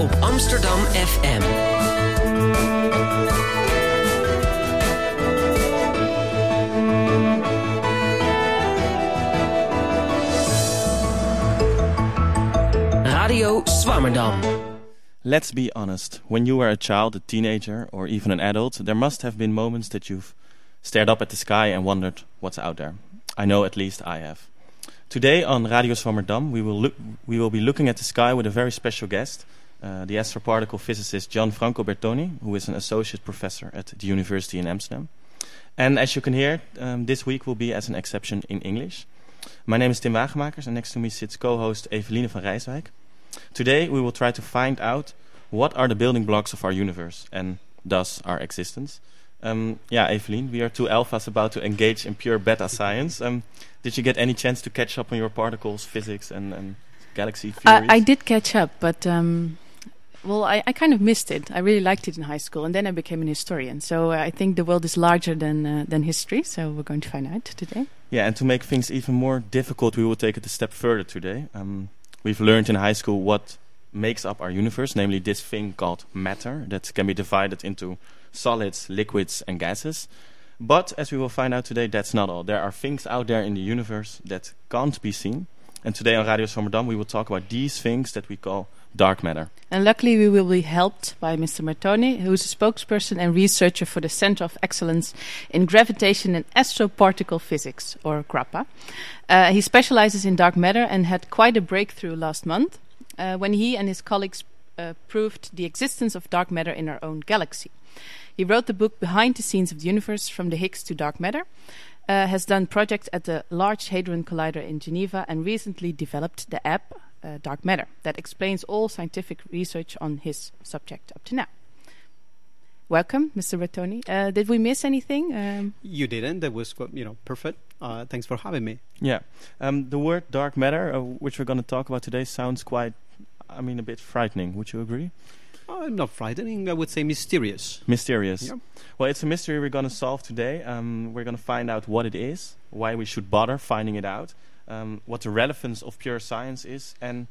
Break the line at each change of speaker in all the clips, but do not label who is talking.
op Amsterdam FM. Radio Swammerdam.
Let's be honest. When you were a child, a teenager, or even an adult, there must have been moments that you've stared up at the sky and wondered what's out there. I know at least I have. Today on Radio Swammerdam, we will look, we will be looking at the sky with a very special guest, uh, the astroparticle physicist Gianfranco Bertone, who is an associate professor at the University in Amsterdam. And as you can hear, um, this week will be as an exception in English. My name is Tim Wagemakers, and next to me sits co-host Eveline van Rijswijk. Today we will try to find out what are the building blocks of our universe, and thus our existence. Um, yeah, Eveline, we are two alphas about to engage in pure beta science. Um, did you get any chance to catch up on your particles, physics, and, and galaxy theories?
I, I did catch up, but um, well, I, I kind of missed it. I really liked it in high school, and then I became an historian. So uh, I think the world is larger than uh, than history. So we're going to find out today.
Yeah, and to make things even more difficult, we will take it a step further today. Um, we've learned in high school what makes up our universe, namely this thing called matter that can be divided into solids, liquids, and gases. But as we will find out today, that's not all. There are things out there in the universe that can't be seen. And today on Radio Swammerdam, we will talk about these things that we call dark matter.
And luckily, we will be helped by Mr. Bertone, who is a spokesperson and researcher for the Center of Excellence in Gravitation and Astroparticle Physics, or GRAPPA. Uh, he specializes in dark matter and had quite a breakthrough last month uh, when he and his colleagues uh, proved the existence of dark matter in our own galaxy. He wrote the book Behind the Scenes of the Universe from the Higgs to Dark Matter, uh, has done projects at the Large Hadron Collider in Geneva, and recently developed the app uh, Dark Matter that explains all scientific research on his subject up to now. Welcome, Mr. Bertone. Uh, did we miss anything? Um,
you didn't. That was you know perfect. Uh, thanks for having me.
Yeah, um, the word dark matter, uh, which we're going to talk about today, sounds quite, I mean, a bit frightening. Would you agree?
Uh, not frightening. I would say mysterious.
Mysterious.
Yeah.
Well, it's a mystery we're going to solve today. Um, we're going to find out what it is, why we should bother finding it out, um, what the relevance of pure science is, and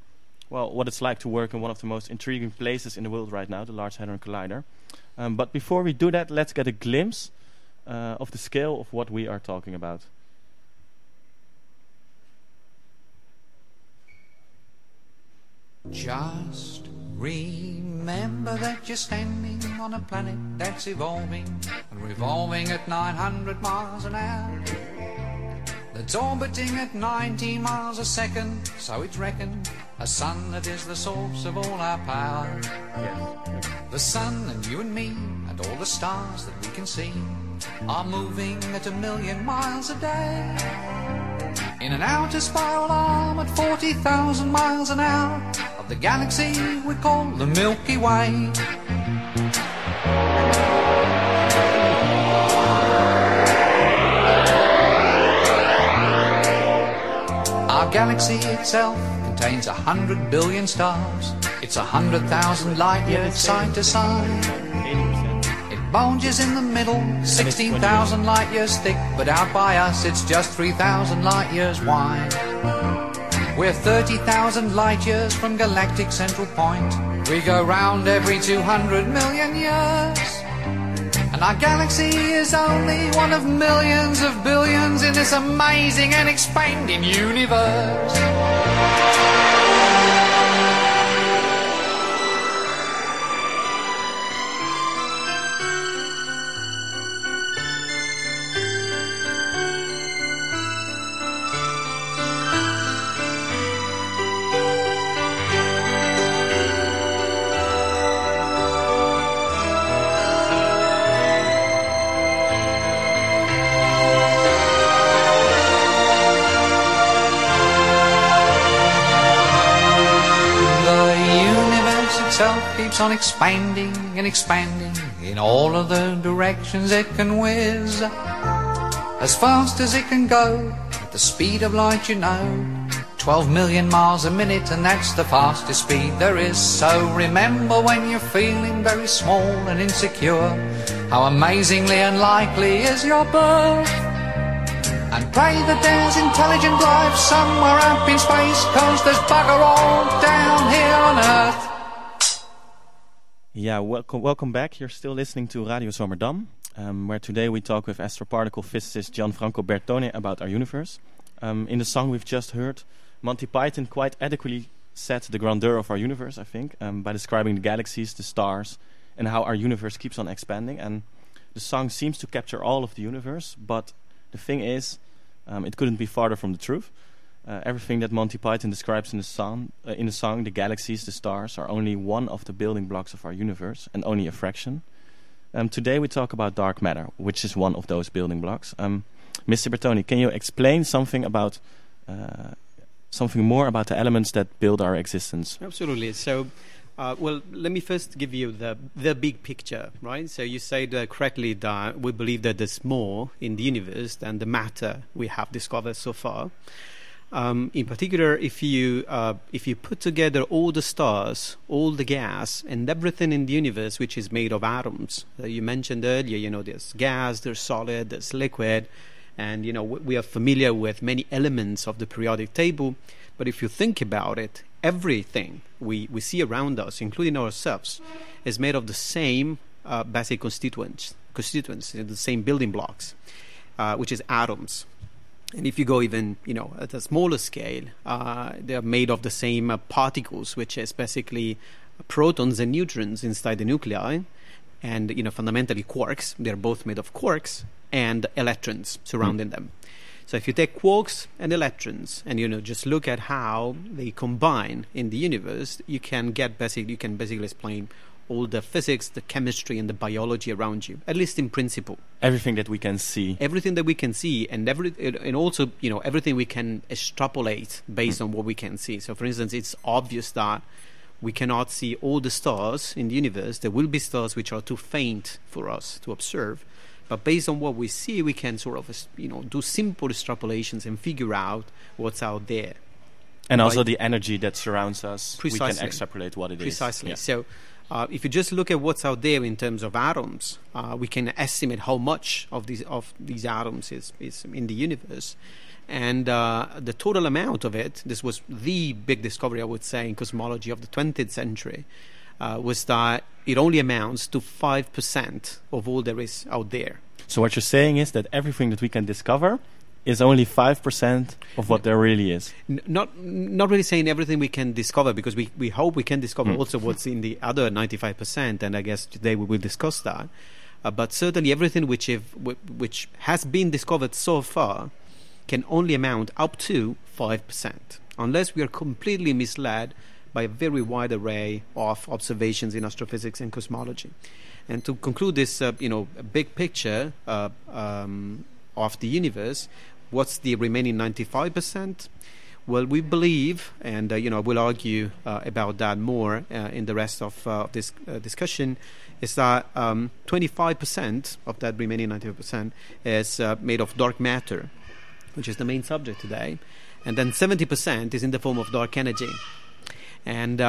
well, what it's like to work in one of the most intriguing places in the world right now, the Large Hadron Collider. Um, but before we do that, let's get a glimpse uh, of the scale of what we are talking about.
Just remember that you're standing on a planet that's evolving and revolving at 900 miles an hour. That's orbiting at 90 miles a second, so it's reckoned a sun that is the source of all our power. The sun and you and me and all the stars that we can see are moving at a million miles a day. In an outer spiral arm at 40,000 miles an hour of the galaxy we call the Milky Way. Our galaxy itself contains a hundred billion stars. It's a hundred thousand light years side to side. Bulges in the middle, 16,000 light years thick, but out by us it's just 3,000 light years wide. We're 30,000 light years from galactic central point. We go round every 200 million years. And our galaxy is only one of millions of billions in this amazing and expanding universe. On expanding and expanding in all of the directions it can whiz. As fast as it can go, at the speed of light, you know. 12 million miles a minute, and that's the fastest speed there is. So remember when you're feeling very small and insecure, how amazingly unlikely is your birth. And pray that there's intelligent life somewhere up in space, cause there's bugger all down here on Earth.
Yeah, welcome, welcome back. You're still listening to Radio Swammerdam, um, where today we talk with astroparticle physicist Gianfranco Bertone about our universe. Um, in the song we've just heard, Monty Python quite adequately set the grandeur of our universe, I think, um, by describing the galaxies, the stars, and how our universe keeps on expanding. And the song seems to capture all of the universe, but the thing is, um, it couldn't be farther from the truth. Uh, everything that Monty Python describes in the song, uh, in the song, the galaxies, the stars, are only one of the building blocks of our universe, and only a fraction. Um, today we talk about dark matter, which is one of those building blocks. Um, Mr. Bertone, can you explain something about uh, something more about the elements that build our existence?
Absolutely. So, uh, well, let me first give you the the big picture, right? So you said uh, correctly that we believe that there's more in the universe than the matter we have discovered so far. Um, in particular, if you uh, if you put together all the stars, all the gas, and everything in the universe which is made of atoms, uh, you mentioned earlier, you know, there's gas, there's solid, there's liquid, and you know we are familiar with many elements of the periodic table. But if you think about it, everything we, we see around us, including ourselves, is made of the same uh, basic constituents, constituents, the same building blocks, uh, which is atoms. And if you go even, you know, at a smaller scale, uh, they are made of the same uh, particles, which is basically protons and neutrons inside the nuclei, and you know, fundamentally quarks. They're both made of quarks and electrons surrounding mm. them. So if you take quarks and electrons, and you know, just look at how they combine in the universe, you can get basically, you can basically explain all the physics, the chemistry, and the biology around you, at least in principle.
Everything that we can see.
Everything that we can see, and every, and also you know everything we can extrapolate based mm. on what we can see. So, for instance, it's obvious that we cannot see all the stars in the universe. There will be stars which are too faint for us to observe. But based on what we see, we can sort of you know do simple extrapolations and figure out what's out there.
And also the energy that surrounds us,
Precisely.
we can extrapolate what it
Precisely.
is.
Precisely. So uh, if you just look at what's out there in terms of atoms, uh, we can estimate how much of these of these atoms is, is in the universe, and uh, the total amount of it. This was the big discovery, I would say, in cosmology of the 20th century, uh, was that it only amounts to five percent of all there is out there.
So what you're saying is that everything that we can discover is only 5% of what there really is.
N- not not really saying everything we can discover because we, we hope we can discover mm. also what's in the other 95% and I guess today we will discuss that. Uh, but certainly everything which if, which has been discovered so far can only amount up to 5% unless we are completely misled by a very wide array of observations in astrophysics and cosmology. And to conclude this, uh, you know, big picture uh, um, of the universe. What's the remaining 95%? Well, we believe, and uh, you know, we'll argue uh, about that more uh, in the rest of uh, this uh, discussion, is that um, 25% of that remaining 95% is uh, made of dark matter, which is the main subject today, and then 70% is in the form of dark energy. And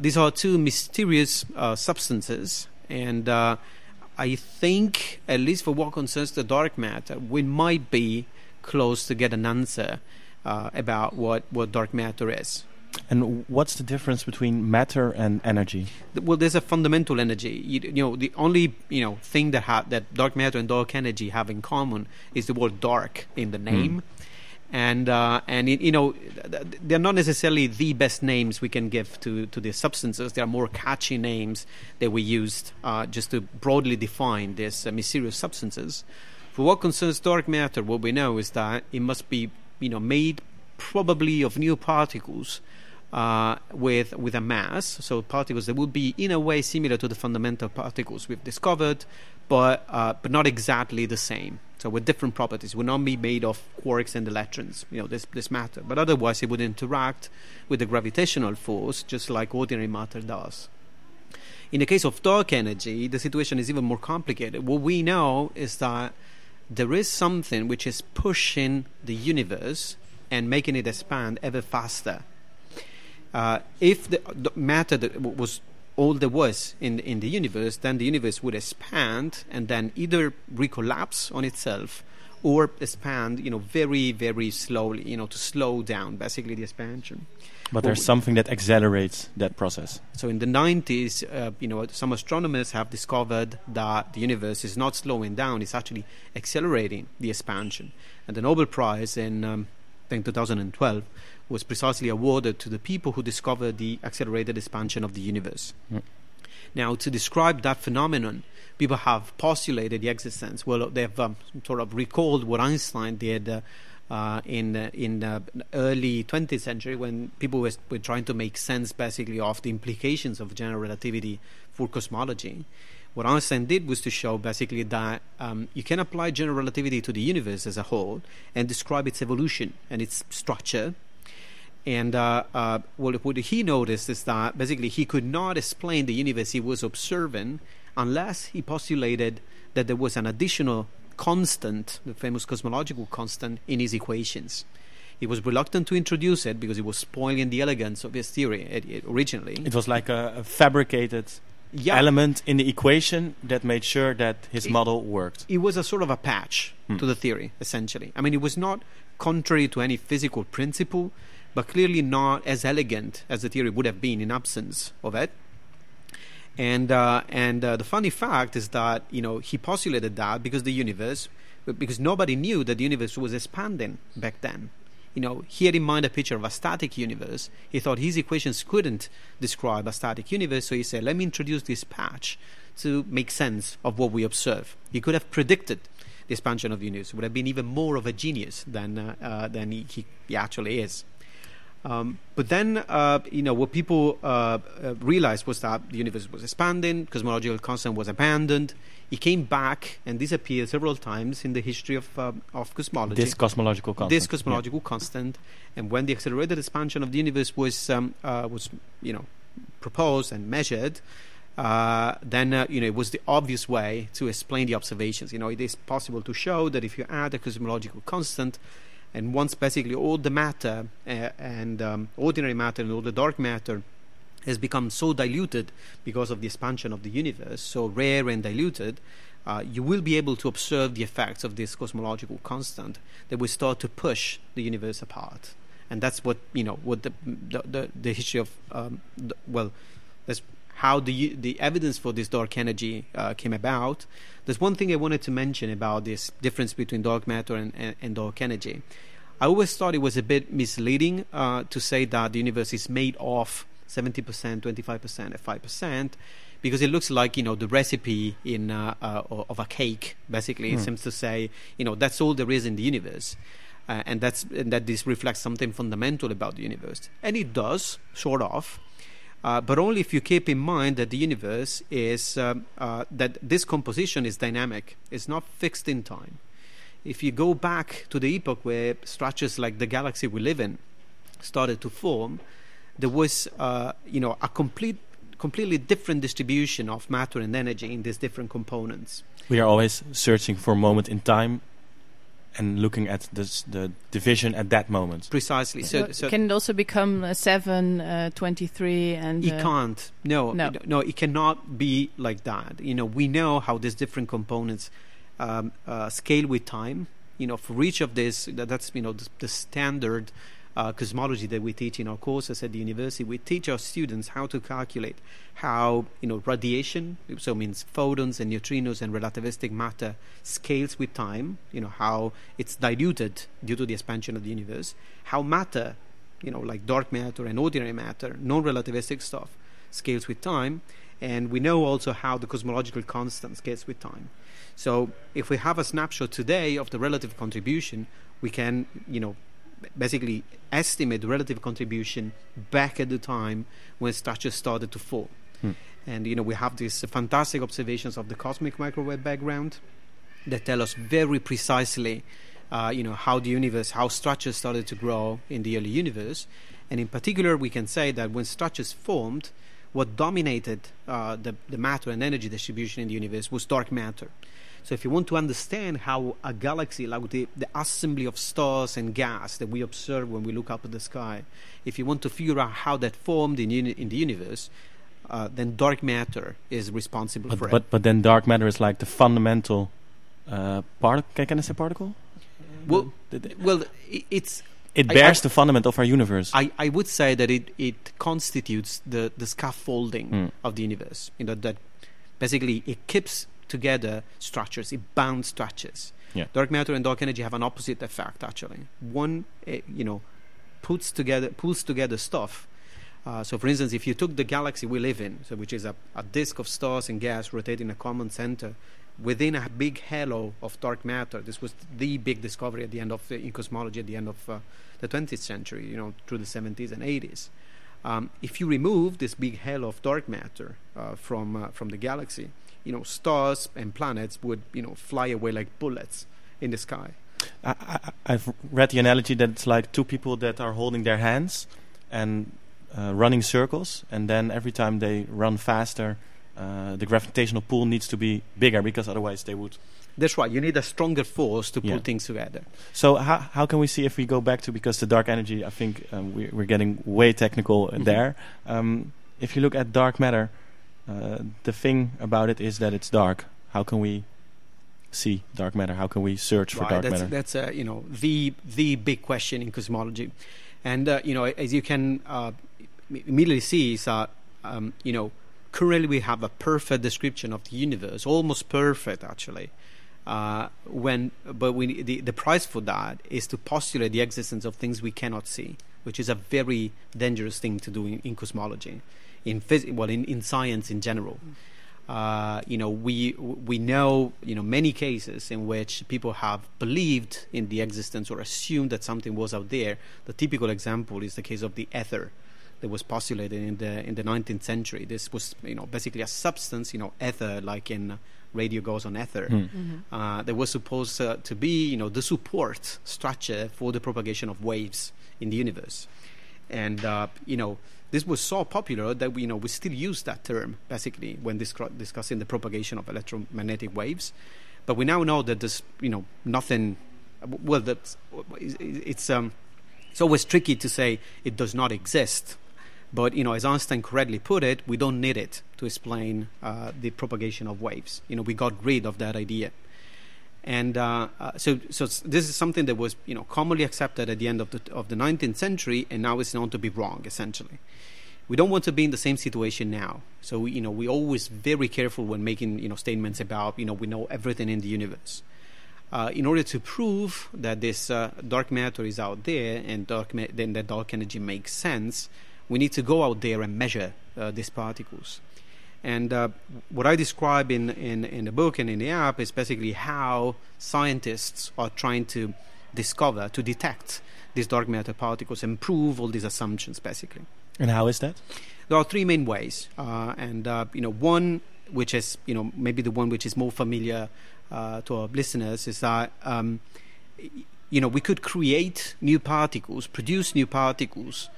these are two mysterious substances, and I think, at least for what concerns the dark matter, we might be close to get an answer uh, about what, what dark matter is.
And what's the difference between matter and energy?
Well, there's a fundamental energy. You, you know, the only you know thing that ha- that dark matter and dark energy have in common is the word dark in the name. Mm and uh, and it, you know they're not necessarily the best names we can give to to these substances. They are more catchy names that we used uh, just to broadly define these uh, mysterious substances. For what concerns dark matter, what we know is that it must be you know made probably of new particles. Uh, with with a mass, so particles that would be in a way similar to the fundamental particles we've discovered, but uh, but not exactly the same. So with different properties, would not be made of quarks and electrons, you know, this, this matter. But otherwise, it would interact with the gravitational force just like ordinary matter does. In the case of dark energy, the situation is even more complicated. What we know is that there is something which is pushing the universe and making it expand ever faster. Uh, if the, the matter that was all there was in in the universe, then the universe would expand and then either recollapse on itself or expand, you know, very, very slowly, you know, to slow down basically the expansion.
But there's something that accelerates that process.
So in the 90s, uh, you know, some astronomers have discovered that the universe is not slowing down; it's actually accelerating the expansion. And the Nobel Prize in, um, I think, 2012 was precisely awarded to the people who discovered the accelerated expansion of the universe.
Mm.
Now, to describe that phenomenon, people have postulated the existence. Well, they've um, sort of recalled what Einstein did. Uh, uh, in uh, in the early 20th century, when people was, were trying to make sense basically of the implications of general relativity for cosmology, what Einstein did was to show basically that um, you can apply general relativity to the universe as a whole and describe its evolution and its structure. And uh, uh, what, what he noticed is that basically he could not explain the universe he was observing unless he postulated that there was an additional constant, the famous cosmological constant, in his equations. He was reluctant to introduce it because it was spoiling the elegance of his theory it, it originally.
It was like a, a fabricated
yeah,
element in the equation that made sure that his
It-
model worked.
it was a sort of a patch
Hmm.
to the theory, essentially. I mean, it was not contrary to any physical principle, but clearly not as elegant as the theory would have been in absence of it. And uh, and uh, the funny fact is that you know he postulated that because the universe, because nobody knew that the universe was expanding back then. You know, he had in mind a picture of a static universe. He thought his equations couldn't describe a static universe, so he said, "Let me introduce this patch to make sense of what we observe." He could have predicted the expansion of the universe. Would have been even more of a genius than uh, uh, than he, he, he actually is. Um, but then, uh, you know, what people uh, uh, realized was that the universe was expanding, cosmological constant was abandoned. It came back and disappeared several times in the history of um, of cosmology.
This cosmological constant.
This cosmological constant, and when the accelerated expansion of the universe was um, uh, was you know proposed and measured, uh, then uh, you know it was the obvious way to explain the observations. You know, it is possible to show that if you add a cosmological constant, and once basically all the matter uh, and um, ordinary matter and all the dark matter has become so diluted because of the expansion of the universe, so rare and diluted, uh, you will be able to observe the effects of this cosmological constant that will start to push the universe apart. And that's what you know. What the the, the, history of um, the, well, that's how the the evidence for this dark energy uh, came about. There's one thing I wanted to mention about this difference between dark matter and, and, and dark energy. I always thought it was a bit misleading uh, to say that the universe is made of 70%, 25%, and 5%, because it looks like you know the recipe in uh, uh, of a cake. Basically, it
Hmm.
seems to say you know that's all there is in the universe, uh, and that's and that this reflects something fundamental about the universe, and it does sort of. Uh, but only if you keep in mind that the universe is um, uh, that this composition is dynamic, it's not fixed in time. If you go back to the epoch where structures like the galaxy we live in started to form, there was uh, you know a complete, completely different distribution of matter and energy in these different components.
We are always searching for a moment in time and looking at this, the division at that moment.
Precisely. So,
But
so
can it also become uh, 7, uh, 23, and
It
uh,
can't. No,
No.
no, no, it cannot be like that. You know, we know how these different components um, uh, scale with time. You know, for each of this, that, that's you know the, the standard uh, cosmology that we teach in our courses at the university. We teach our students how to calculate how you know radiation, so means photons and neutrinos and relativistic matter scales with time. You know how it's diluted due to the expansion of the universe. How matter, you know, like dark matter and ordinary matter, non-relativistic stuff, scales with time, and we know also how the cosmological constant scales with time. So if we have a snapshot today of the relative contribution, we can, you know, basically estimate the relative contribution back at the time when structures started to form.
Hmm.
And you know, we have these fantastic observations of the cosmic microwave background that tell us very precisely, uh, you know, how the universe, how structures started to grow in the early universe. And in particular, we can say that when structures formed, what dominated uh, the, the matter and energy distribution in the universe was dark matter. So, if you want to understand how a galaxy, like the, the assembly of stars and gas that we observe when we look up at the sky, if you want to figure out how that formed in, uni- in the universe, uh, then dark matter is responsible
But,
for it.
but but then dark matter is like the fundamental uh, particle. Can I say particle?
Well, well, it's
it bears
I-
the fundament of our universe.
I, I would say that it, it constitutes the, the scaffolding
Mm.
of the universe. You know that basically it keeps together structures, it bounds structures.
Yeah.
Dark matter and dark energy have an opposite effect. Actually, one eh, you know puts together pulls together stuff. Uh, so, for instance, if you took the galaxy we live in, so which is a, a disk of stars and gas rotating a common center, within a big halo of dark matter, this was the big discovery at the end of uh, in cosmology at the end of uh, the 20th century, you know, through the 70s and 80s. Um, if you remove this big halo of dark matter uh, from uh, from the galaxy, you know, stars and planets would you know fly away like bullets in the sky.
I, I've read the analogy that it's like two people that are holding their hands and uh, running circles, and then every time they run faster, uh, the gravitational pull needs to be bigger because otherwise they would.
That's right. You need a stronger force to pull things together.
So how how can we see if we go back to because the dark energy? I think um, we, we're getting way technical
Mhm.
there. Um, if you look at dark matter, uh, the thing about it is that it's dark. How can we see dark matter? How can we search for
right.
dark
that's
matter?
that's uh, you know the the big question in cosmology, and uh, you know as you can uh, immediately see is um, you know currently we have a perfect description of the universe, almost perfect actually. Uh, when but we the, the price for that is to postulate the existence of things we cannot see, which is a very dangerous thing to do in, in cosmology, in phys- well in, in science in general. Uh, you know, we we know you know many cases in which people have believed in the existence or assumed that something was out there. The typical example is the case of the ether that was postulated in the in the 19th century. This was you know basically a substance, you know, ether, like in radio goes on ether.
Hmm.
Uh, that was supposed uh, to be you know the support structure for the propagation of waves in the universe and uh, you know this was so popular that we you know we still use that term basically when discro- discussing the propagation of electromagnetic waves but we now know that there's you know nothing well that's it's um it's always tricky to say it does not exist but you know as einstein correctly put it we don't need it to explain uh, the propagation of waves you know we got rid of that idea and uh, uh, so, so this is something that was, you know, commonly accepted at the end of the of the 19th century, and now it's known to be wrong. Essentially, we don't want to be in the same situation now. So, we, you know, we're always very careful when making, you know, statements about, you know, we know everything in the universe. Uh, in order to prove that this uh, dark matter is out there and dark ma- then that dark energy makes sense, we need to go out there and measure uh, these particles. And uh, what I describe in, in, in the book and in the app is basically how scientists are trying to discover, to detect these dark matter particles and prove all these assumptions, basically.
And how is that?
There are three main ways, uh, and uh, you know, one which is you know maybe the one which is more familiar uh, to our listeners is that um, you know we could create new particles, produce new particles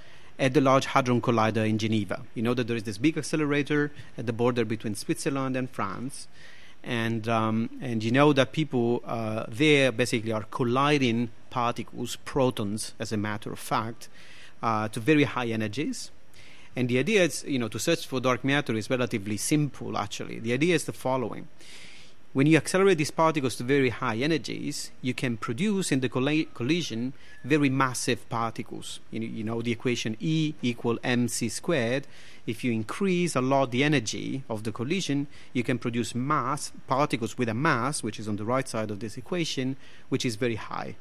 at the Large Hadron Collider in Geneva. You know that there is this big accelerator at the border between Switzerland and France, and um, and you know that people uh, there basically are colliding particles, protons, as a matter of fact, uh, to very high energies. And the idea is, you know, to search for dark matter is relatively simple. Actually, the idea is the following: when you accelerate these particles to very high energies, you can produce in the colla- collision very massive particles. You know, you know the equation E equal mc squared. If you increase a lot the energy of the collision, you can produce mass particles with a mass, which is on the right side of this equation, which is very high.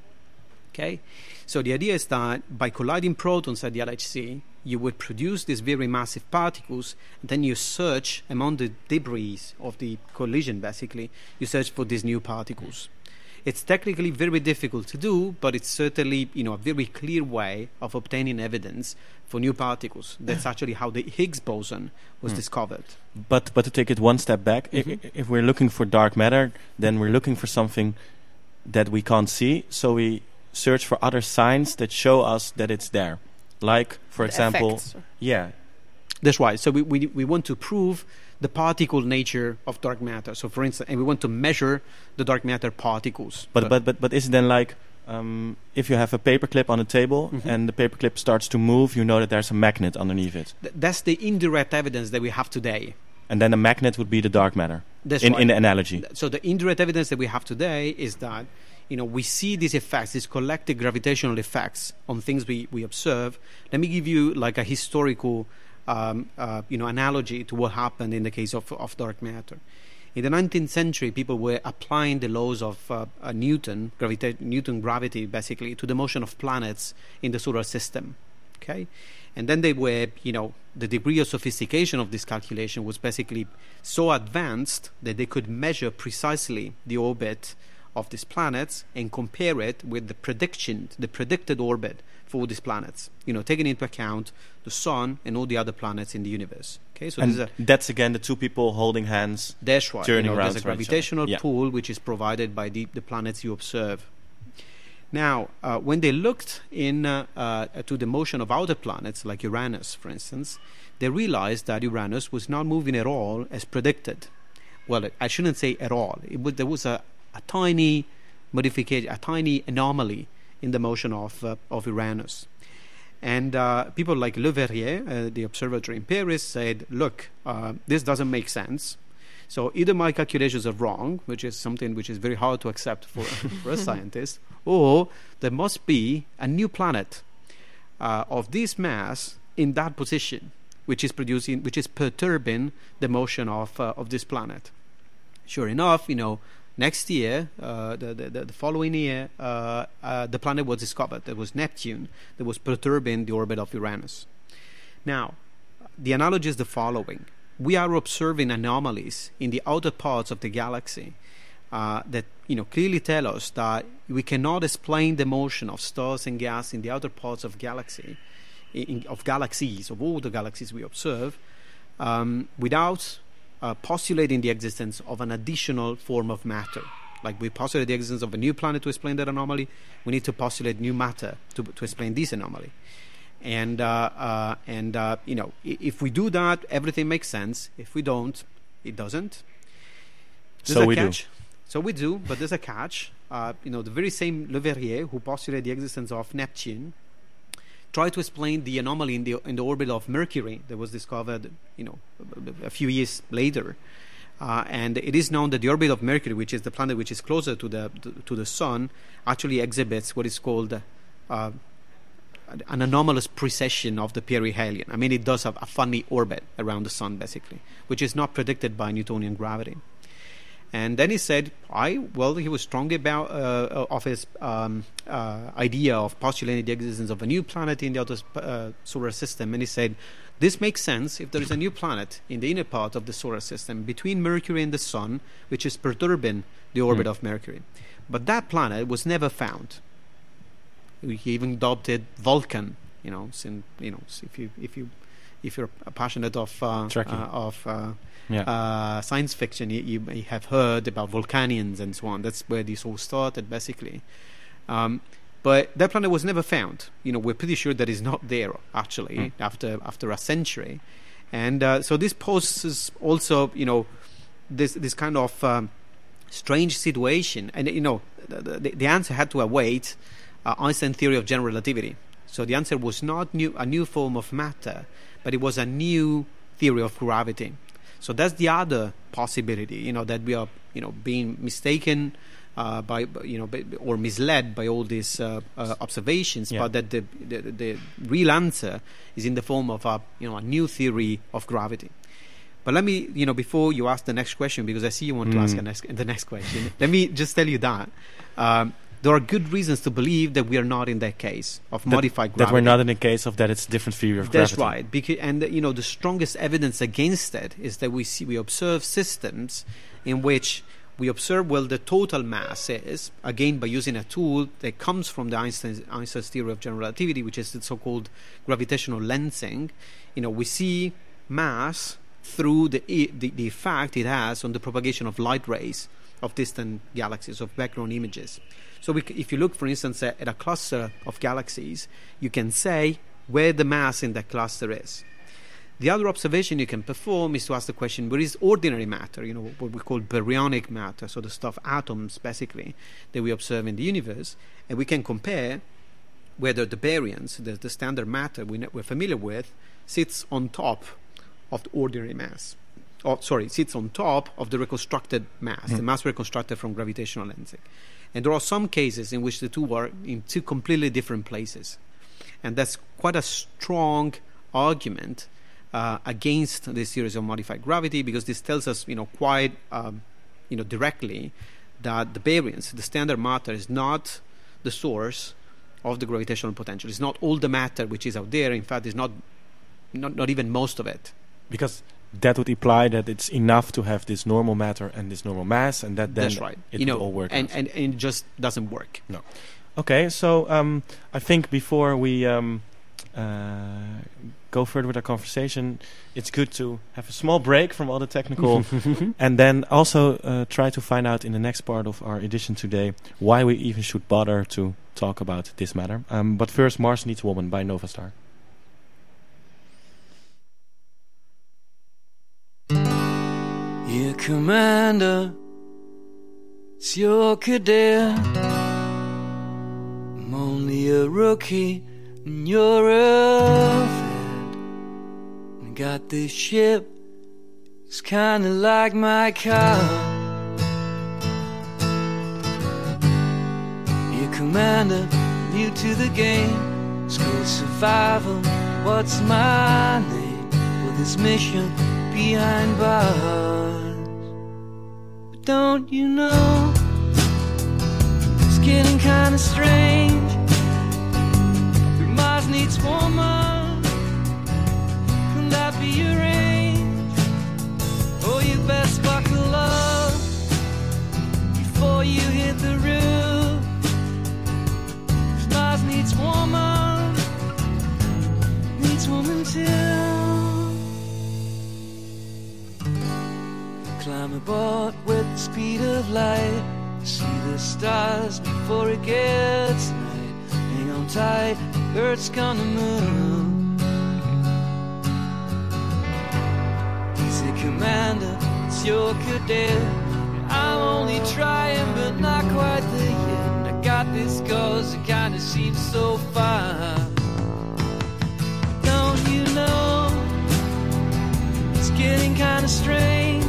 Okay, so the idea is that by colliding protons at the LHC, you would produce these very massive particles. And then you search among the debris of the collision. Basically, you search for these new particles. It's technically very difficult to do, but it's certainly you know a very clear way of obtaining evidence for new particles. That's actually how the Higgs boson was
Hmm.
discovered.
But but to take it one step back, i-
Mhm.
i- if we're looking for dark matter, then we're looking for something that we can't see. So we search for other signs that show us that it's there. Like, for
The
example,
effects.
yeah,
That's right. So we, we, we want to prove the particle nature of dark matter. So for instance, and we want to measure the dark matter particles.
but but but but is it then like um, if you have a paperclip on a table
Mhm.
and the paperclip starts to move, you know that there's a magnet underneath it,
th- that's the indirect evidence that we have today.
and then the magnet would be the dark matter
That's
in
right.
in the analogy.
so the indirect evidence that we have today is that you know, we see these effects, these collective gravitational effects on things we, we observe. Let me give you like a historical, um, uh, you know, analogy to what happened in the case of, of dark matter. In the 19th century, people were applying the laws of uh, uh, Newton, gravita- Newton gravity, basically, to the motion of planets in the solar system. Okay, and then they were, you know, the degree of sophistication of this calculation was basically so advanced that they could measure precisely the orbit of these planets and compare it with the prediction, the predicted orbit for these planets. You know, taking into account the sun and all the other planets in the universe. Okay, so a
that's again the two people holding hands.
that's right.
turning
you know,
around
there's a
to each other.
gravitational
Yeah.
pull which is provided by the, the planets you observe. Now, uh, when they looked in uh, uh, to the motion of outer planets, like Uranus, for instance, they realized that Uranus was not moving at all as predicted. Well, I shouldn't say at all. It was, there was a, a tiny modification, a tiny anomaly in the motion of uh, of Uranus. And uh, people like Le Verrier, uh, the observatory in Paris, said, "Look, uh, this doesn't make sense. So either my calculations are wrong, which is something which is very hard to accept for, for a scientist, or there must be a new planet uh, of this mass in that position, which is producing, which is perturbing the motion of uh, of this planet." Sure enough, you know, next year, uh, the, the the following year, uh, uh, the planet was discovered. There was Neptune that was perturbing the orbit of Uranus. Now, the analogy is the following: we are observing anomalies in the outer parts of the galaxy uh, that you know clearly tell us that we cannot explain the motion of stars and gas in the outer parts of galaxy, in, of galaxies, of all the galaxies we observe, um, without uh, postulating the existence of an additional form of matter. Like we postulate the existence of a new planet to explain that anomaly, we need to postulate new matter to, to explain this anomaly. And uh, uh, and uh, you know, if we do that, everything makes sense. If we don't, it doesn't. There's
So
a
we do.
catch. So we do, but there's a catch. Uh, you know, the very same Le Verrier who postulated the existence of Neptune tried to explain the anomaly in the in the orbit of Mercury that was discovered, you know, a- few years later. Uh, and it is known that the orbit of Mercury, which is the planet which is closer to the to the Sun, actually exhibits what is called uh, an anomalous precession of the perihelion. I mean, it does have a funny orbit around the Sun, basically, which is not predicted by Newtonian gravity. And then he said, "I well, he was strong about uh, of his um, uh, idea of postulating the existence of a new planet in the outer uh, solar system." And he said, "This makes sense if there is a new planet in the inner part of the solar system between Mercury and the Sun, which is perturbing the orbit
Hmm.
of Mercury. But that planet was never found. He even dubbed it Vulcan. You know, sin, you know, if you if you if you're passionate of uh, uh, of uh,
Yeah.
uh, science fiction, you, you may have heard about Vulcanians and so on. That's where this all started, basically. Um, but that planet was never found. You know, we're pretty sure that it's not there actually
Mm.
after after a century, and uh, so this poses also, you know, this this kind of um, strange situation. And you know, the, the, the answer had to await uh, Einstein theory of general relativity. So the answer was not new, a new form of matter, but it was a new theory of gravity. So that's the other possibility, you know, that we are, you know, being mistaken uh, by, you know, or misled by all these uh, uh, observations,
Yeah.
but that the, the the real answer is in the form of a, you know, a new theory of gravity. But let me, you know, before you ask the next question, because I see you want to ask
Mm.
next, the next question, let me just tell you that um, there are good reasons to believe that we are not in that case of
That-
modified gravity.
That we're not in a case of that it's different theory of
That's
gravity.
right. Because, and you know, the strongest evidence against it is that we see we observe systems in which we observe well the total mass is again by using a tool that comes from the Einstein's, Einstein's theory of general relativity, which is the so-called gravitational lensing. You know, we see mass through the, the the effect it has on the propagation of light rays of distant galaxies of background images. So, we, if you look, for instance, at, a cluster of galaxies, you can say where the mass in that cluster is. The other observation you can perform is to ask the question where is ordinary matter, you know, what we call baryonic matter, so the stuff, atoms basically, that we observe in the universe, and we can compare whether the baryons, the, the standard matter we, we're familiar with, sits on top of the ordinary mass. or sorry, sits on top of the reconstructed mass, the mm-hmm. mass reconstructed from gravitational lensing. And there are some cases in which the two are in two completely different places. And that's quite a strong argument uh, against this series of modified gravity because this tells us, you know, quite, um, you know, directly that the baryons, the standard matter, is not the source of the gravitational potential. It's not all the matter which is out there. In fact, it's not, not, not even most of it.
Because that would imply that it's enough to have this normal matter and this normal mass, and that then
That's right.
it
you know,
all work
and,
out.
and, and it just doesn't work. No.
Okay, so um, I think before we um, uh, go further with our conversation, it's good to have a small break from all the technical, and then also uh, try to find out in the next part of our edition today why we even should bother to talk about this matter. Um, but first, Mars Needs a Woman by Nova Star.
Yeah, Commander, it's your cadet. I'm only a rookie, and you're a vet. I got this ship, it's kinda like my car. Yeah, Commander, new to the game, school survival. What's my name for this mission behind bars? But don't you know it's getting kinda strange? Mars needs woman. Can that be arranged? Speed of light. See the stars before it gets night. Hang on tight, Earth's gonna move. Easy, Commander, it's your cadet. I'm only trying, but not quite there yet. I got this cause it kinda seems so far. Don't you know? It's getting kinda strange.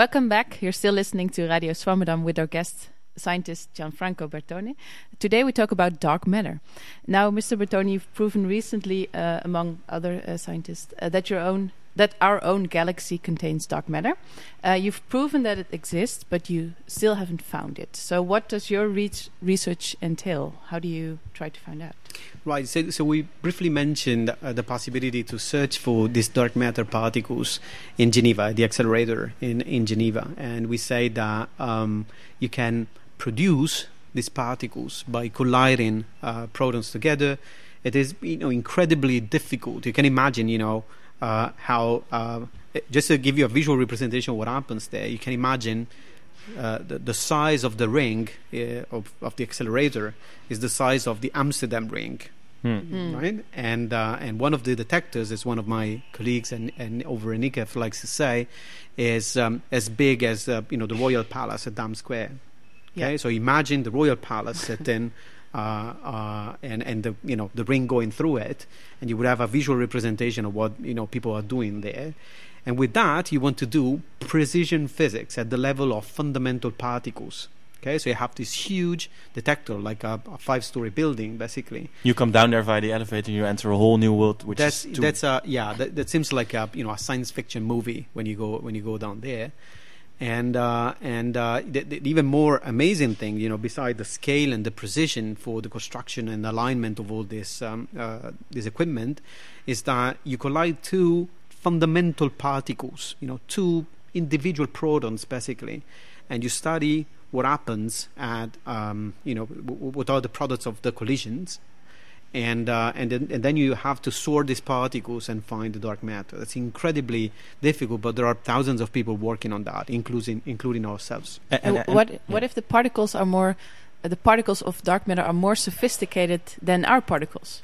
Welcome back. You're still listening to Radio Swammerdam with our guest scientist Gianfranco Bertone. Today we talk about dark matter. Now, Mr. Bertone, you've proven recently, uh, among other uh, scientists, uh, that your own that our own galaxy contains dark matter. Uh, you've proven that it exists, but you still haven't found it. So, what does your re- research entail? How do you try to find out?
Right. So, so we briefly mentioned uh, the possibility to search for these dark matter particles in Geneva, the accelerator in, in Geneva. And we say that um, you can produce these particles by colliding uh, protons together. It is you know incredibly difficult. You can imagine you know uh, how uh, just to give you a visual representation of what happens there. You can imagine uh, the, the size of the ring uh, of, of the accelerator is the size of the Amsterdam ring.
Hmm.
Right, and uh, and one of the detectors, as one of my colleagues and, and over in Nikhef likes to say, is um, as big as uh, you know the Royal Palace at Dam Square. Okay,
Yeah.
so imagine the Royal Palace sitting, uh, uh, and and the you know the ring going through it, and you would have a visual representation of what you know people are doing there. And with that, you want to do precision physics at the level of fundamental particles. Okay, so you have this huge detector, like a, a five-story building, basically.
You come down there via the elevator, and you enter a whole new world, which
that's
is
that's a yeah. That, that seems like a you know a science fiction movie when you go when you go down there. And uh, and uh, the, the even more amazing thing, you know, beside the scale and the precision for the construction and alignment of all this um, uh, this equipment, is that you collide two fundamental particles, you know, two individual protons basically, and you study what happens at um, you know w- what are the products of the collisions, and uh, and then and then you have to sort these particles and find the dark matter. That's incredibly difficult, but there are thousands of people working on that, including including ourselves.
A-
And
and- and-
what
yeah.
what if the particles are more uh, the particles of dark matter are more sophisticated than our particles?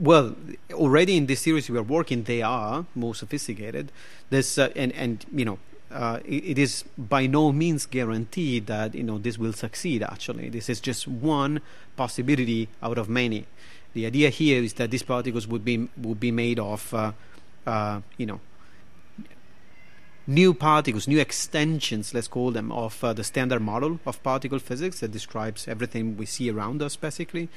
Well, already in this series we are working, they are more sophisticated. This uh, and and you know. Uh, it, it is by no means guaranteed that you know this will succeed. Actually, this is just one possibility out of many. The idea here is that these particles would be would be made of, uh, uh, you know, new particles, new extensions, let's call them, of uh, the standard model of particle physics that describes everything we see around us, basically.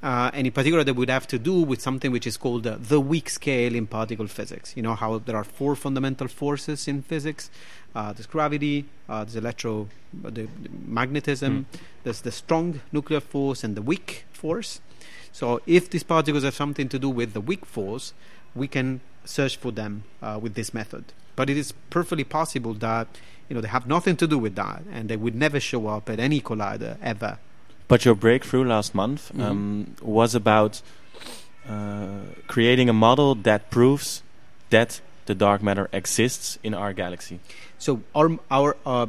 Uh, and in particular, they would have to do with something which is called uh, the weak scale in particle physics. You know how there are four fundamental forces in physics: uh, there's gravity, uh, there's electro, uh, the, the magnetism, there's the strong nuclear force, and the weak force. So, if these particles have something to do with the weak force, we can search for them uh, with this method. But it is perfectly possible that you know they have nothing to do with that, and they would never show up at any collider ever.
But your breakthrough last month
Mhm.
um, was about uh, creating a model that proves that the dark matter exists in our galaxy.
So our our uh,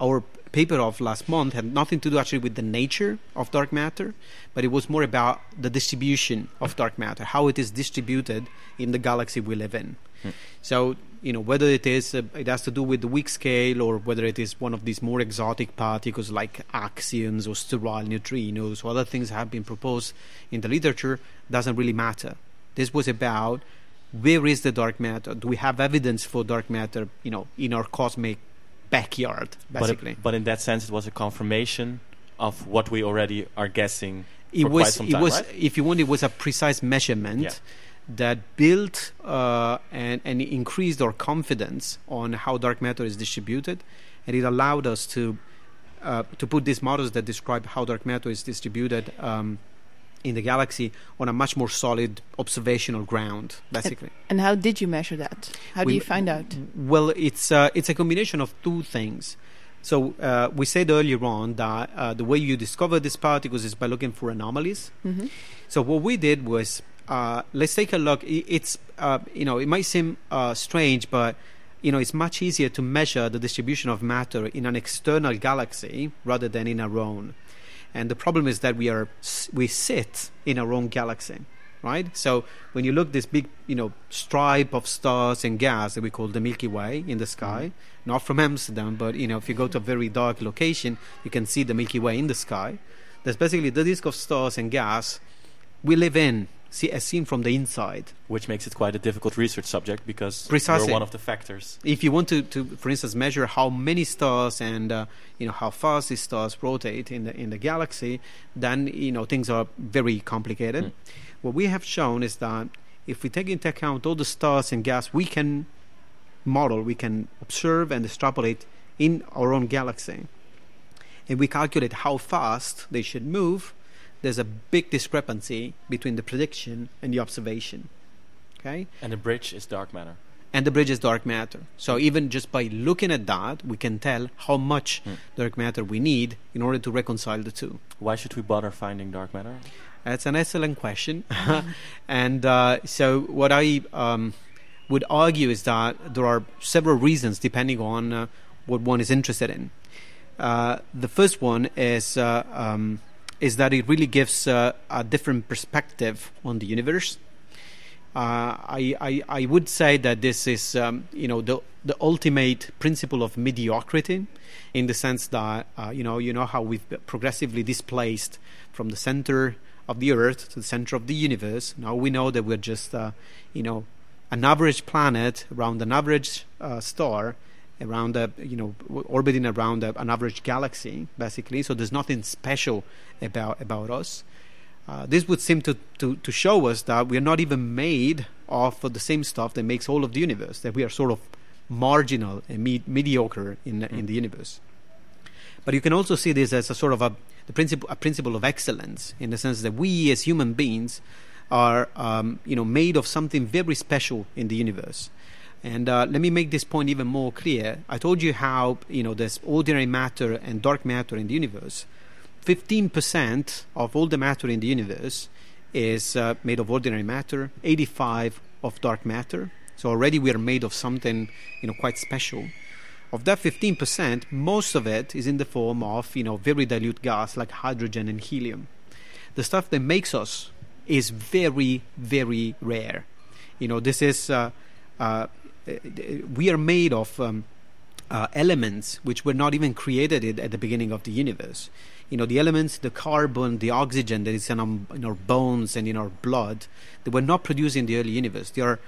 our paper of last month had nothing to do actually with the nature of dark matter, but it was more about the distribution of dark matter, how it is distributed in the galaxy we live in.
Hmm.
So you know whether it is uh, it has to do with the weak scale or whether it is one of these more exotic particles like axions or sterile neutrinos or other things have been proposed in the literature doesn't really matter. This was about where is the dark matter? Do we have evidence for dark matter? You know, in our cosmic backyard,
But,
basically.
it, but in that sense, it was a confirmation of what we already are guessing.
it was, it
time,
was,
right?
if you want, it was a precise measurement
Yeah.
that built uh, and and increased our confidence on how dark matter is distributed, and it allowed us to uh, to put these models that describe how dark matter is distributed. Um, in the galaxy on a much more solid observational ground, basically.
And how did you measure that? How do you find out?
Well, it's uh, it's a combination of two things. So uh, we said earlier on that uh, the way you discover these particles is by looking for anomalies.
hmm
So what we did was uh, let's take a look. It's uh, you know it might seem uh, strange, but you know it's much easier to measure the distribution of matter in an external galaxy rather than in our own. And the problem is that we are we sit in our own galaxy, right? So when you look this big you know stripe of stars and gas that we call the Milky Way in the sky, mm-hmm. not from Amsterdam, but you know if you go to a very dark location, you can see the Milky Way in the sky. That's basically the disk of stars and gas we live in, see, as seen from the inside.
which makes it quite a difficult research subject because
Precisely.
we're one of the factors.
If you want to, to for instance, measure how many stars and uh, you know how fast these stars rotate in the in the galaxy, then you know things are very complicated.
Mm.
What we have shown is that if we take into account all the stars and gas we can model we can observe and extrapolate in our own galaxy, and we calculate how fast they should move, there's a big discrepancy between the prediction and the observation. Okay?
And the bridge is dark matter.
And the bridge is dark matter. So even just by looking at that, we can tell how much
Hmm.
dark matter we need in order to reconcile the two.
Why should we bother finding dark matter?
That's an excellent question. and uh, so, what I um, would argue is that there are several reasons depending on uh, what one is interested in. Uh, the first one is uh, um, is that it really gives uh, a different perspective on the universe. Uh, I, I I would say that this is um, you know the the ultimate principle of mediocrity, in the sense that uh, you know you know how we've progressively displaced from the center of the Earth to the center of the universe. Now we know that we're just uh, you know an average planet around an average uh, star, around a you know orbiting around a, an average galaxy, basically. So there's nothing special about about us. Uh, this would seem to, to, to show us that we're not even made of the same stuff that makes all of the universe, that we are sort of marginal and me- mediocre in, in the universe. But you can also see this as a sort of a, the principle, a principle of excellence in the sense that we as human beings are um, you know, made of something very special in the universe. And uh, let me make this point even more clear. I told you how you know there's ordinary matter and dark matter in the universe. 15% of all the matter in the universe is uh, made of ordinary matter, 85 of dark matter. So already we are made of something, you know, quite special. Of that 15%, most of it is in the form of, you know, very dilute gas like hydrogen and helium. The stuff that makes us is very, very rare. You know, this is, uh, uh, we are made of um, uh, elements which were not even created at the beginning of the universe. You know the elements the carbon the oxygen that is in our, in our bones and in our blood they were not produced in the early universe. They are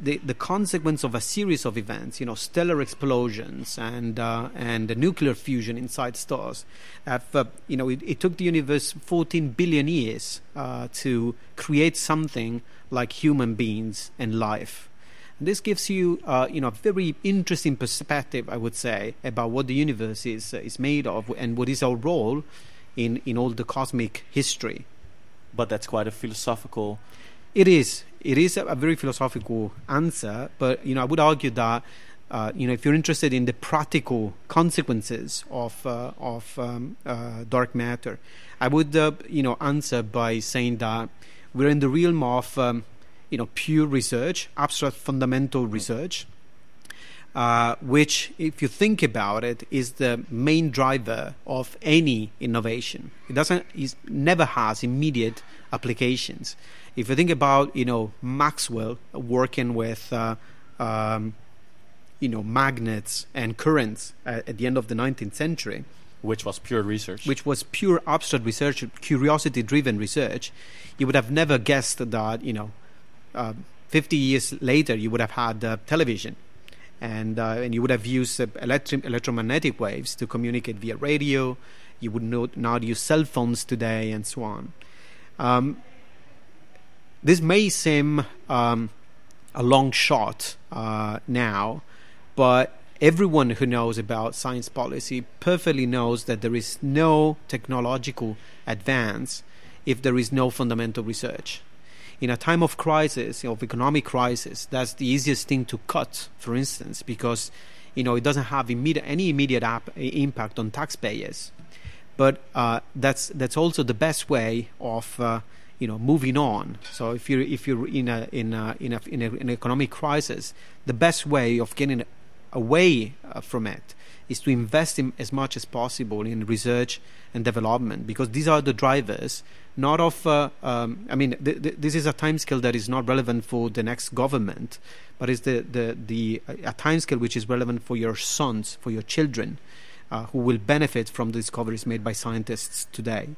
the, the consequence of a series of events you know stellar explosions and uh, and the nuclear fusion inside stars. Have uh, you know it, it, took the universe 14 billion years uh, to create something like human beings and life this gives you, uh, you know, a very interesting perspective, I would say, about what the universe is uh, is made of and what is our role in in all the cosmic history.
But that's quite a philosophical.
It is. It is a, a very philosophical answer, but you know, I would argue that. Uh, you know, if you're interested in the practical consequences of uh, of um, uh, dark matter, I would uh, you know answer by saying that we're in the realm of um, you know pure research, abstract fundamental research, uh, which, if you think about it, is the main driver of any innovation. It doesn't, it never has immediate applications. If you think about you know Maxwell working with uh, um, you know magnets and currents at, at the end of the 19th century
which was pure research.
Which was pure abstract research, curiosity driven research. You would have never guessed that, you know, uh, 50 years later, you would have had uh, television. And, uh, and you would have used electri- electromagnetic waves to communicate via radio. You would not, not use cell phones today, and so on. Um, this may seem um, a long shot uh, now, but everyone who knows about science policy perfectly knows that there is no technological advance if there is no fundamental research. In a time of crisis, of economic crisis, that's the easiest thing to cut, for instance, because you know it doesn't have immediate, any immediate ap- impact on taxpayers. But uh, that's that's also the best way of uh, you know moving on. So if you're if you're in a in a, in, a, in, a, in an economic crisis, the best way of getting away uh, from it is to invest in as much as possible in research and development because these are the drivers not of uh, um, i mean th- th- this is a time scale that is not relevant for the next government but is the, the, the a time scale which is relevant for your sons for your children uh, who will benefit from the discoveries made by scientists today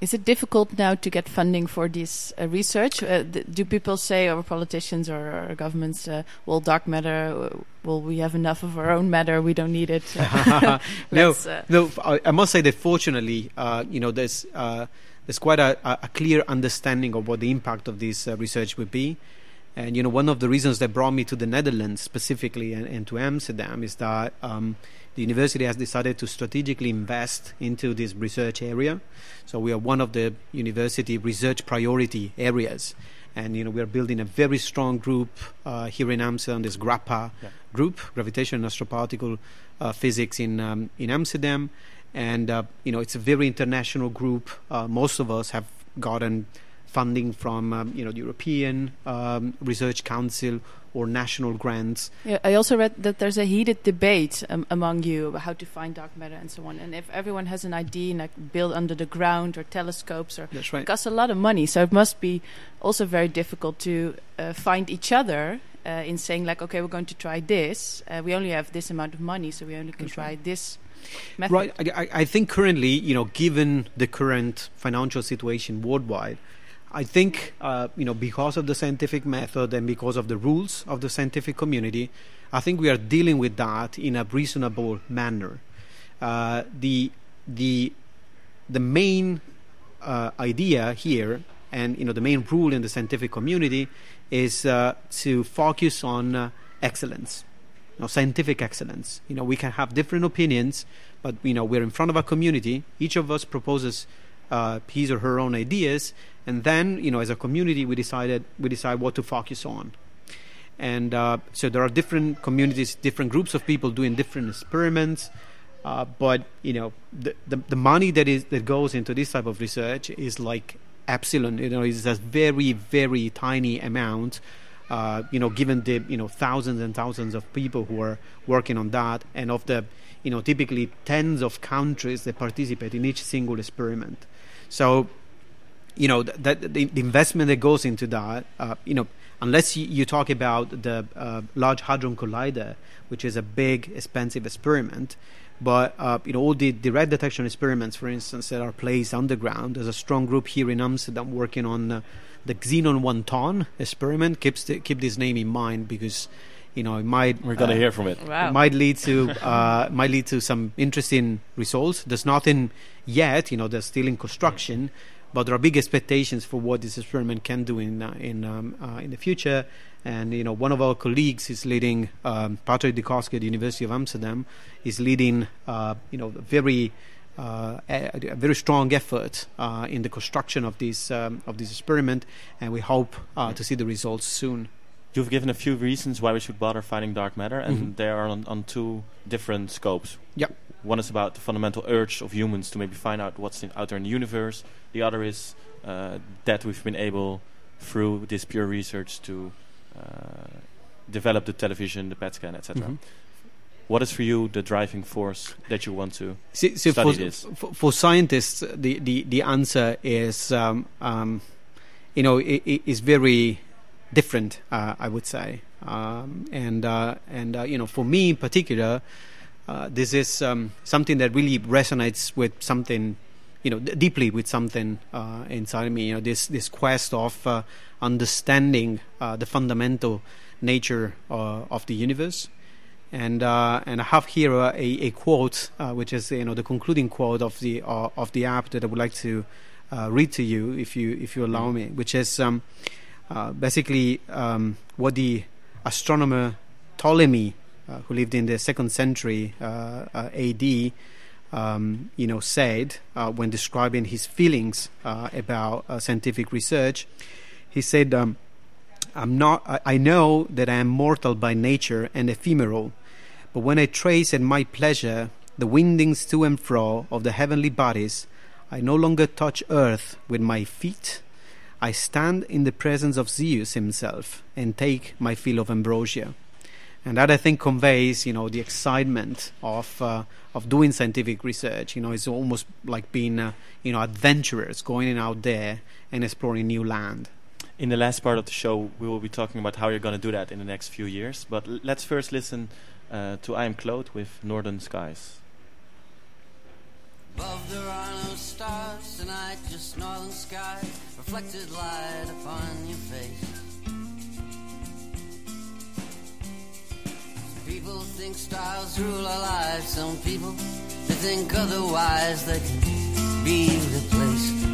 is it difficult now to get funding for this uh, research? Uh, th- do people say, or politicians or, or governments, uh, well, dark matter, well, we have enough of our own matter, we don't need it?
no, no. I, I, must say that fortunately, you know, there's there's quite a, a, clear understanding of what the impact of this research would be. And you know, one of the reasons that brought me to the Netherlands specifically and, and to Amsterdam is that um, the university has decided to strategically invest into this research area. So we are one of the university research priority areas. And you know we are building a very strong group uh, here in Amsterdam. This GRAPPA
Yeah.
group, gravitational and Astroparticle uh, Physics in um, in Amsterdam, and uh, you know it's a very international group. Uh, most of us have gotten funding from um, you know the European um, Research Council or national grants.
Yeah, I also read that there's a heated debate um, among you about how to find dark matter and so on. And if everyone has an idea, like build under the ground or telescopes, or
That's right.
it costs a lot of money, so it must be also very difficult to uh, find each other uh, in saying like, okay, we're going to try this. Uh, we only have this amount of money, so we only can
That's
try
right.
this method.
Right. I, I- I think currently, you know, given the current financial situation worldwide, I think, uh, you know, because of the scientific method and because of the rules of the scientific community, I think we are dealing with that in a reasonable manner. Uh, the the the main uh, idea here, and you know, the main rule in the scientific community, is uh, to focus on uh, excellence, you know, scientific excellence. You know, we can have different opinions, but you know, we're in front of a community. Each of us proposes uh, his or her own ideas, and then you know, as a community, we decided we decide what to focus on. And uh, so there are different communities, different groups of people doing different experiments. Uh, but you know, the, the the money that is that goes into this type of research is like epsilon. You know, it's a very very tiny amount. Uh, you know, given the you know thousands and thousands of people who are working on that, and of the you know typically tens of countries that participate in each single experiment. So, you know that the, the investment that goes into that, uh, you know, unless you, you talk about the uh, Large Hadron Collider, which is a big, expensive experiment, but uh, you know all the direct detection experiments, for instance, that are placed underground. There's a strong group here in Amsterdam working on uh, the Xenon one ton experiment. Keeps the, keep this name in mind because you know it might
We're gonna
uh,
hear from it.
Wow.
it might lead to uh, might lead to some interesting results. There's nothing yet, you know. They're still in construction, but there are big expectations for what this experiment can do in uh, in um, uh, in the future. And you know, one of our colleagues is leading um, Patrick Decowski at the University of Amsterdam is leading uh, you know very uh, a, a very strong effort uh, in the construction of this um, of this experiment, and we hope uh, to see the results soon.
You've given a few reasons why we should bother finding dark matter, and
Mhm.
they are on, on two different scopes.
Yep.
One is about the fundamental urge of humans to maybe find out what's in, out there in the universe. The other is uh, that we've been able, through this pure research, to uh, develop the television, the PET scan, etc.
Mhm.
What is for you the driving force that you want to?
See, see,
study
for,
this?
For, for scientists, the, the, the answer is, um, um, you know, it, it is very different. Uh, I would say, um, and uh, and uh, you know, for me in particular, uh, this is um, something that really resonates with something, you know, d- deeply with something uh, inside me. You know, this this quest of uh, understanding uh, the fundamental nature uh, of the universe and uh, and I have here a, a quote, uh, which is you know the concluding quote of the uh, of the app that I would like to uh, read to you, if you if you allow me, which is um, uh, basically um, what the astronomer Ptolemy, uh, who lived in the second century uh, uh, A.D., um, you know, said when describing his feelings about scientific research. He said. Um, I'm not. I, I know that I am mortal by nature and ephemeral, but when I trace at my pleasure the windings to and fro of the heavenly bodies, I no longer touch earth with my feet. I stand in the presence of Zeus himself and take my fill of ambrosia. And that I think conveys, you know, the excitement of uh, of doing scientific research. You know, it's almost like being, uh, you know, adventurers going out there and exploring new land.
In the last part of the show, we will be talking about how you're going to do that in the next few years. But let's first listen uh, to I Am Kloot with Northern Skies.
Above there are no stars tonight, just northern sky, reflected light upon your face. Some people think stars rule our lives, some people they think otherwise, they can be replaced.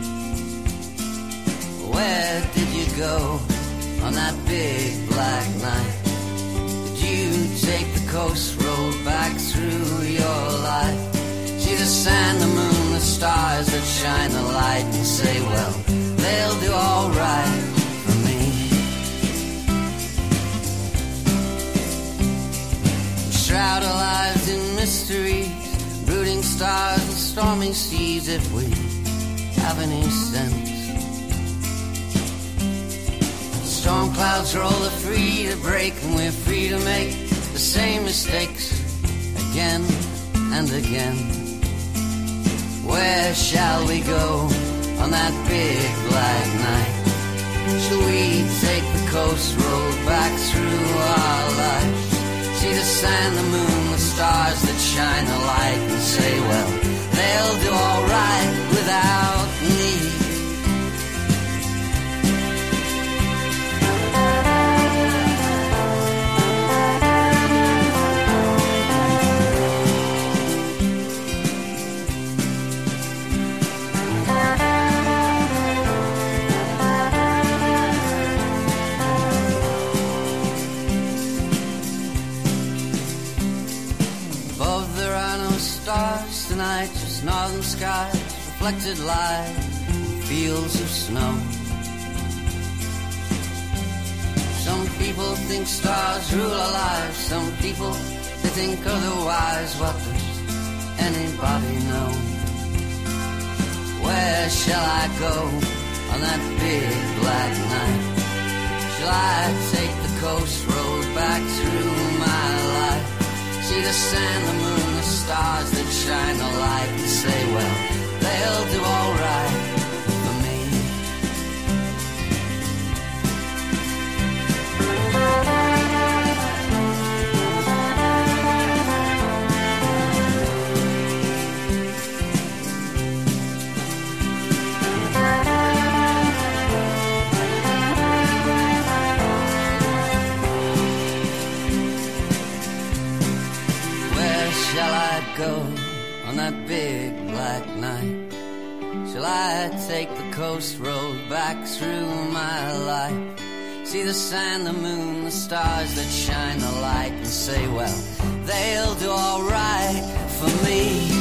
Where did you go on that big black night? Did you take the coast stars that shine the light and say, well, they'll do alright for me. Shroud our lives in mysteries, brooding stars and stormy seas if we have any sense. Storm clouds roll are free to break and we're free to make the same mistakes again and again. Where shall we go on that big black night? Shall we take the coast road back through our lives? See the sand, the moon, the stars that shine the light and say, well, they'll do alright without northern skies, reflected light, fields of snow. Some people think stars rule our lives, some people they think otherwise. What does anybody know? Where shall I go on that big black night? Shall I take the coast road back through my life? See the sand, the moon, stars that shine the light and say, well, they'll do alright I take the coast road back through my life? See the sand, the moon, the stars that shine the light and say, well, they'll do alright for me.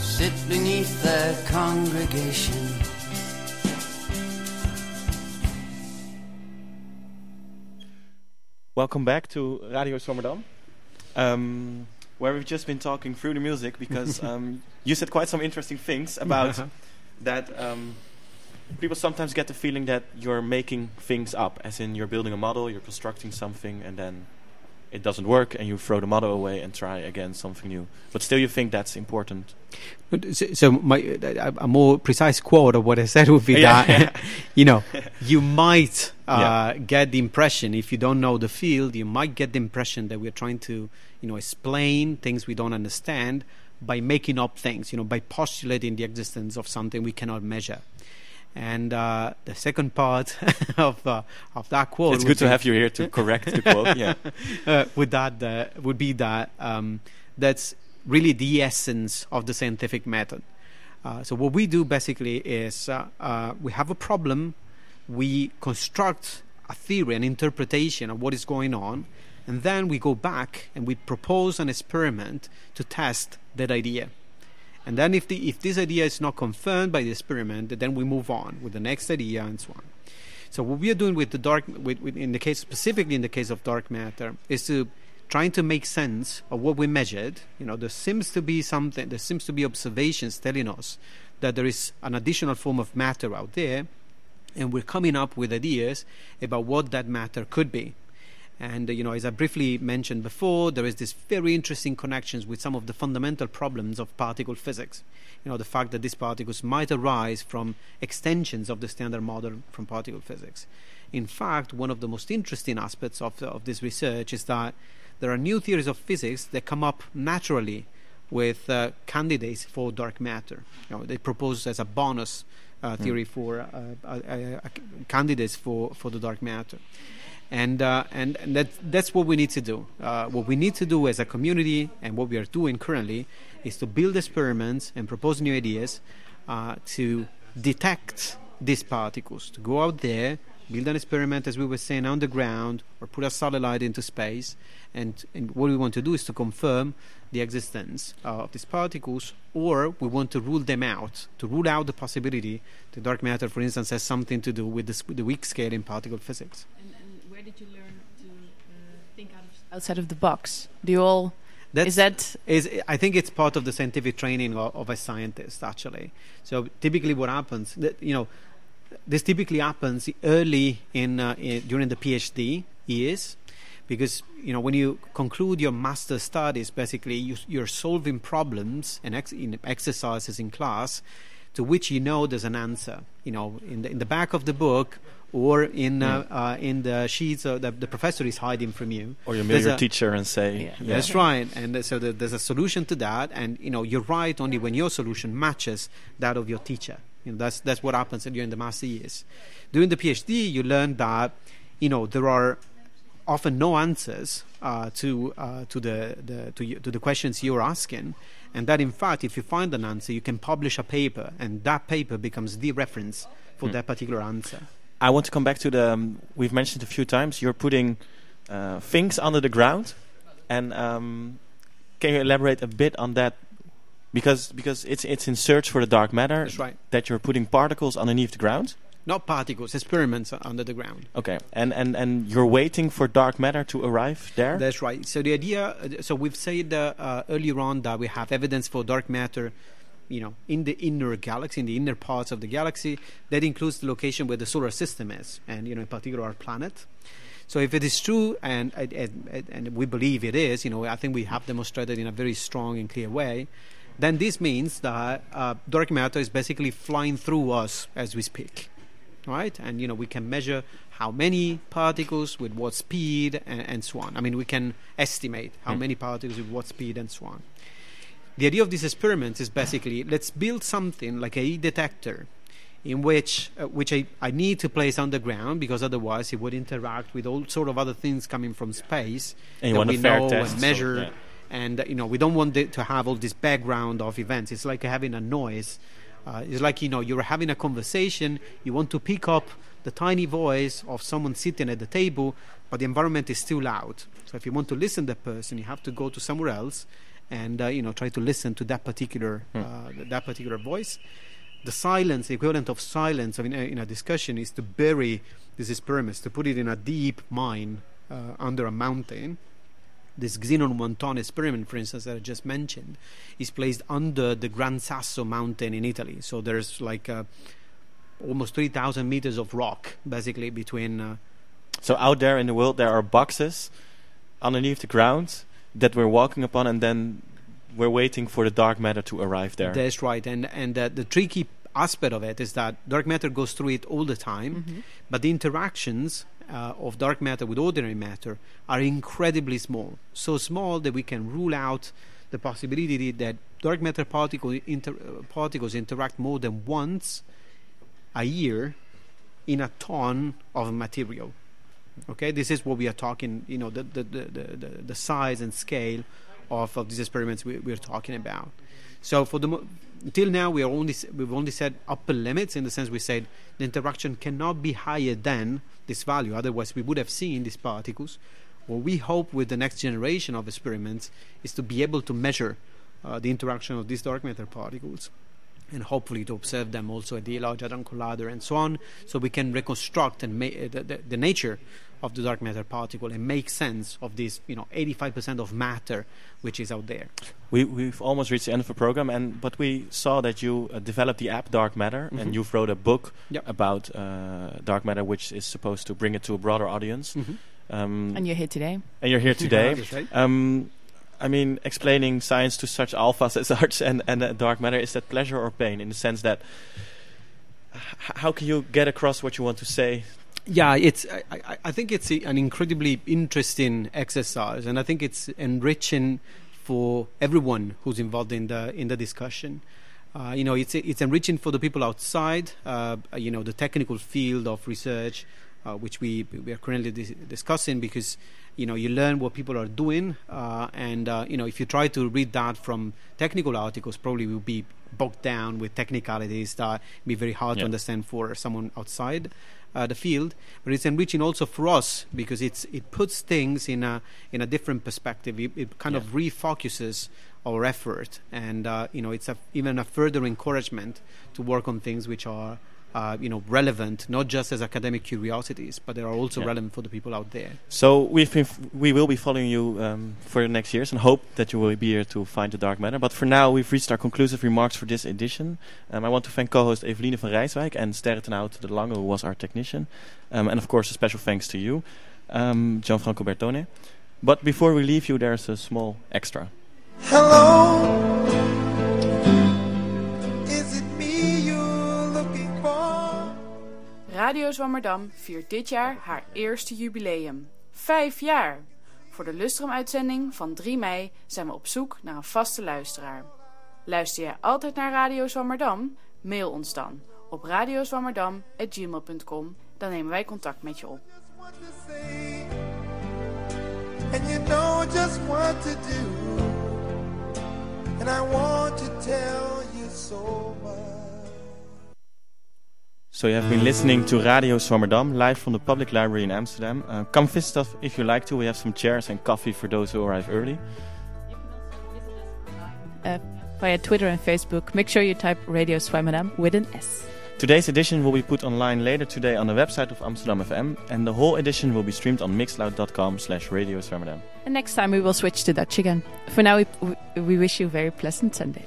Sit beneath their congregation.
Welcome back to Radio Swammerdam, um, where we've just been talking through the music because um, you said quite some interesting things about that. Um, people sometimes get the feeling that you're making things up, as in you're building a model, you're constructing something, and then it doesn't work, and you throw the model away and try again something new. But still, you think that's important.
But So, so my, a a more precise quote of what I said would be
Yeah.
that, you know, you might uh,
Yeah.
get the impression, if you don't know the field, you might get the impression that we're trying to, you know, explain things we don't understand by making up things, you know, by postulating the existence of something we cannot measure. And uh, the second part of uh, of that quote,
it's good to have you here to correct the quote. Yeah,
uh, with that uh, would be that um, that's really the essence of the scientific method. Uh, so what we do basically is uh, uh, we have a problem, we construct a theory, an interpretation of what is going on, and then we go back and we propose an experiment to test that idea. And then if the if this idea is not confirmed by the experiment, then we move on with the next idea and so on. So what we are doing with the dark, with, with in the case specifically in the case of dark matter, is to trying to make sense of what we measured. You know, there seems to be something, there seems to be observations telling us that there is an additional form of matter out there, and we're coming up with ideas about what that matter could be. And uh, you know, as I briefly mentioned before, there is this very interesting connections with some of the fundamental problems of particle physics. You know, the fact that these particles might arise from extensions of the standard model from particle physics. In fact, one of the most interesting aspects of, of this research is that there are new theories of physics that come up naturally with uh, candidates for dark matter. You know, they propose as a bonus uh, theory for uh, uh, uh, candidates for, for the dark matter. And, uh, and, and that, that's what we need to do. Uh, what we need to do as a community and what we are doing currently is to build experiments and propose new ideas uh, to detect these particles, to go out there, build an experiment, as we were saying, on the ground, or put a satellite into space. And, and what we want to do is to confirm the existence uh, of these particles, or we want to rule them out, to rule out the possibility that dark matter, for instance, has something to do with, this, with the weak scale in particle physics.
And, and did you learn to uh, think out of outside of the box? Do you all
That's,
is that
is I think it's part of the scientific training of, of a scientist actually. So typically, what happens, that, you know, this typically happens early in, uh, in during the PhD years, because you know when you conclude your master's studies, basically you, you're solving problems and ex- in exercises in class to which you know there's an answer. You know, in the in the back of the book or in uh, uh, in the sheets uh, that the professor is hiding from you.
Or you mail
There's
your
a-
teacher and say,
Yeah.
That's right, and so the, there's a solution to that, and you know you're right only when your solution matches that of your teacher. You know, that's that's what happens during the master years. During the PhD, you learn that you know there are often no answers uh, to uh, to the, the to, y- to the questions you're asking, and that in fact, if you find an answer, you can publish a paper, and that paper becomes the reference for that particular answer.
I want to come back to the. Um, we've mentioned a few times you're putting uh, things under the ground, and um, can you elaborate a bit on that? Because because it's it's in search for the dark matter
That's right.
that you're putting particles underneath the ground.
Not particles, experiments under the ground.
Okay, and and and you're waiting for dark matter to arrive there.
That's right. So the idea, so we've said uh, uh, earlier on that we have evidence for dark matter, you know, in the inner galaxy, in the inner parts of the galaxy. That includes the location where the solar system is, and you know, in particular, our planet. So if it is true, and and, and we believe it is, you know, I think we have demonstrated in a very strong and clear way. Then this means that uh, dark matter is basically flying through us as we speak right? And you know we can measure how many particles with what speed and, and so on. I mean we can estimate how
Hmm.
many particles with what speed and so on. The idea of this experiment is basically let's build something like a detector in which uh, which I, I need to place on the ground because otherwise it would interact with all sort of other things coming from space
and
that we know
test,
and
so,
measure.
yeah.
and you know we don't want it to have all this background of events. It's like having a noise. Uh, it's like you know you're having a conversation. You want to pick up the tiny voice of someone sitting at the table but the environment is still loud. So if you want to listen to that person you have to go to somewhere else and uh, you know try to listen to that particular
Hmm.
uh, that particular voice the silence the equivalent of silence in a, in a discussion is to bury these experiments to put it in a deep mine uh, under a mountain this Xenon 1 ton experiment, for instance, that I just mentioned, is placed under the Gran Sasso mountain in Italy. So there's like uh, almost 3,000 meters of rock, basically, between. Uh,
So out there in the world, there are boxes underneath the ground that we're walking upon, and then we're waiting for the dark matter to arrive there.
That's right. And, and uh, the tricky aspect of it is that dark matter goes through it all the time,
Mhm.
but the interactions uh, of dark matter with ordinary matter are incredibly small. So small that we can rule out the possibility that dark matter particle inter- uh, particles interact more than once a year in a ton of material. Okay, this is what we are talking. You know, the the, the, the, the, size and scale of, of these experiments we, we're talking about. So for the until now, we are only we've only said upper limits in the sense we said the interaction cannot be higher than this value. Otherwise, we would have seen these particles. What we hope with the next generation of experiments is to be able to measure uh, the interaction of these dark matter particles and hopefully to observe them also at the Large Hadron Collider and so on, so we can reconstruct and ma- the, the, the nature of the dark matter particle and make sense of this, you know, 85% of matter which is out there.
We, we've almost reached the end of the program, and but we saw that you uh, developed the app Dark Matter,
Mhm.
and you've wrote a book
Yep.
about uh, dark matter, which is supposed to bring it to a broader audience. Um,
And you're here today.
and you're here today.
That's
um, I mean, explaining science to such alphas as Arch and, and uh, dark matter, is that pleasure or pain? In the sense that, h- how can you get across what you want to say?
Yeah, it's. I, I, I think it's an incredibly interesting exercise, and I think it's enriching for everyone who's involved in the in the discussion. Uh, you know, it's it's enriching for the people outside. Uh, you know, the technical field of research, uh, which we we are currently dis- discussing, because you know you learn what people are doing, uh, and uh, you know if you try to read that from technical articles, probably will be bogged down with technicalities that be very hard
Yeah.
to understand for someone outside uh, the field. But it's enriching also for us because it's it puts things in a in a different perspective. It, it kind of refocuses our effort, and uh, you know it's a, even a further encouragement to work on things which are. Uh, you know, relevant not just as academic curiosities, but they are also
Yeah.
relevant for the people out there.
So we've been f- we will be following you um, for the next years and hope that you will be here to find the dark matter. But for now, we've reached our conclusive remarks for this edition. Um, I want to thank co-host Eveline van Rijswijk and Sterre ten Hout de Lange, who was our technician, um, and of course a special thanks to you, um, Gianfranco Bertone. But before we leave you, there's a small extra.
Hello,
Radio Zwammerdam viert dit jaar haar eerste jubileum. Vijf jaar! Voor de Lustrum-uitzending van 3 mei zijn we op zoek naar een vaste luisteraar. Luister jij altijd naar Radio Zwammerdam? Mail ons dan op radiozwammerdam.gmail.com. Dan nemen wij contact met je op.
And I want to tell you so much.
So you have been listening to Radio Swammerdam, live from the Public Library in Amsterdam. Uh, come visit us if you like to. We have some chairs and coffee for those who arrive early.
Uh, via Twitter and Facebook. Make sure you type Radio Swammerdam with an S.
Today's edition will be put online later today on the website of Amsterdam FM, and the whole edition will be streamed on mixcloud.com slash Radio Swammerdam.
And next time we will switch to Dutch again. For now, we, we wish you a very pleasant Sunday.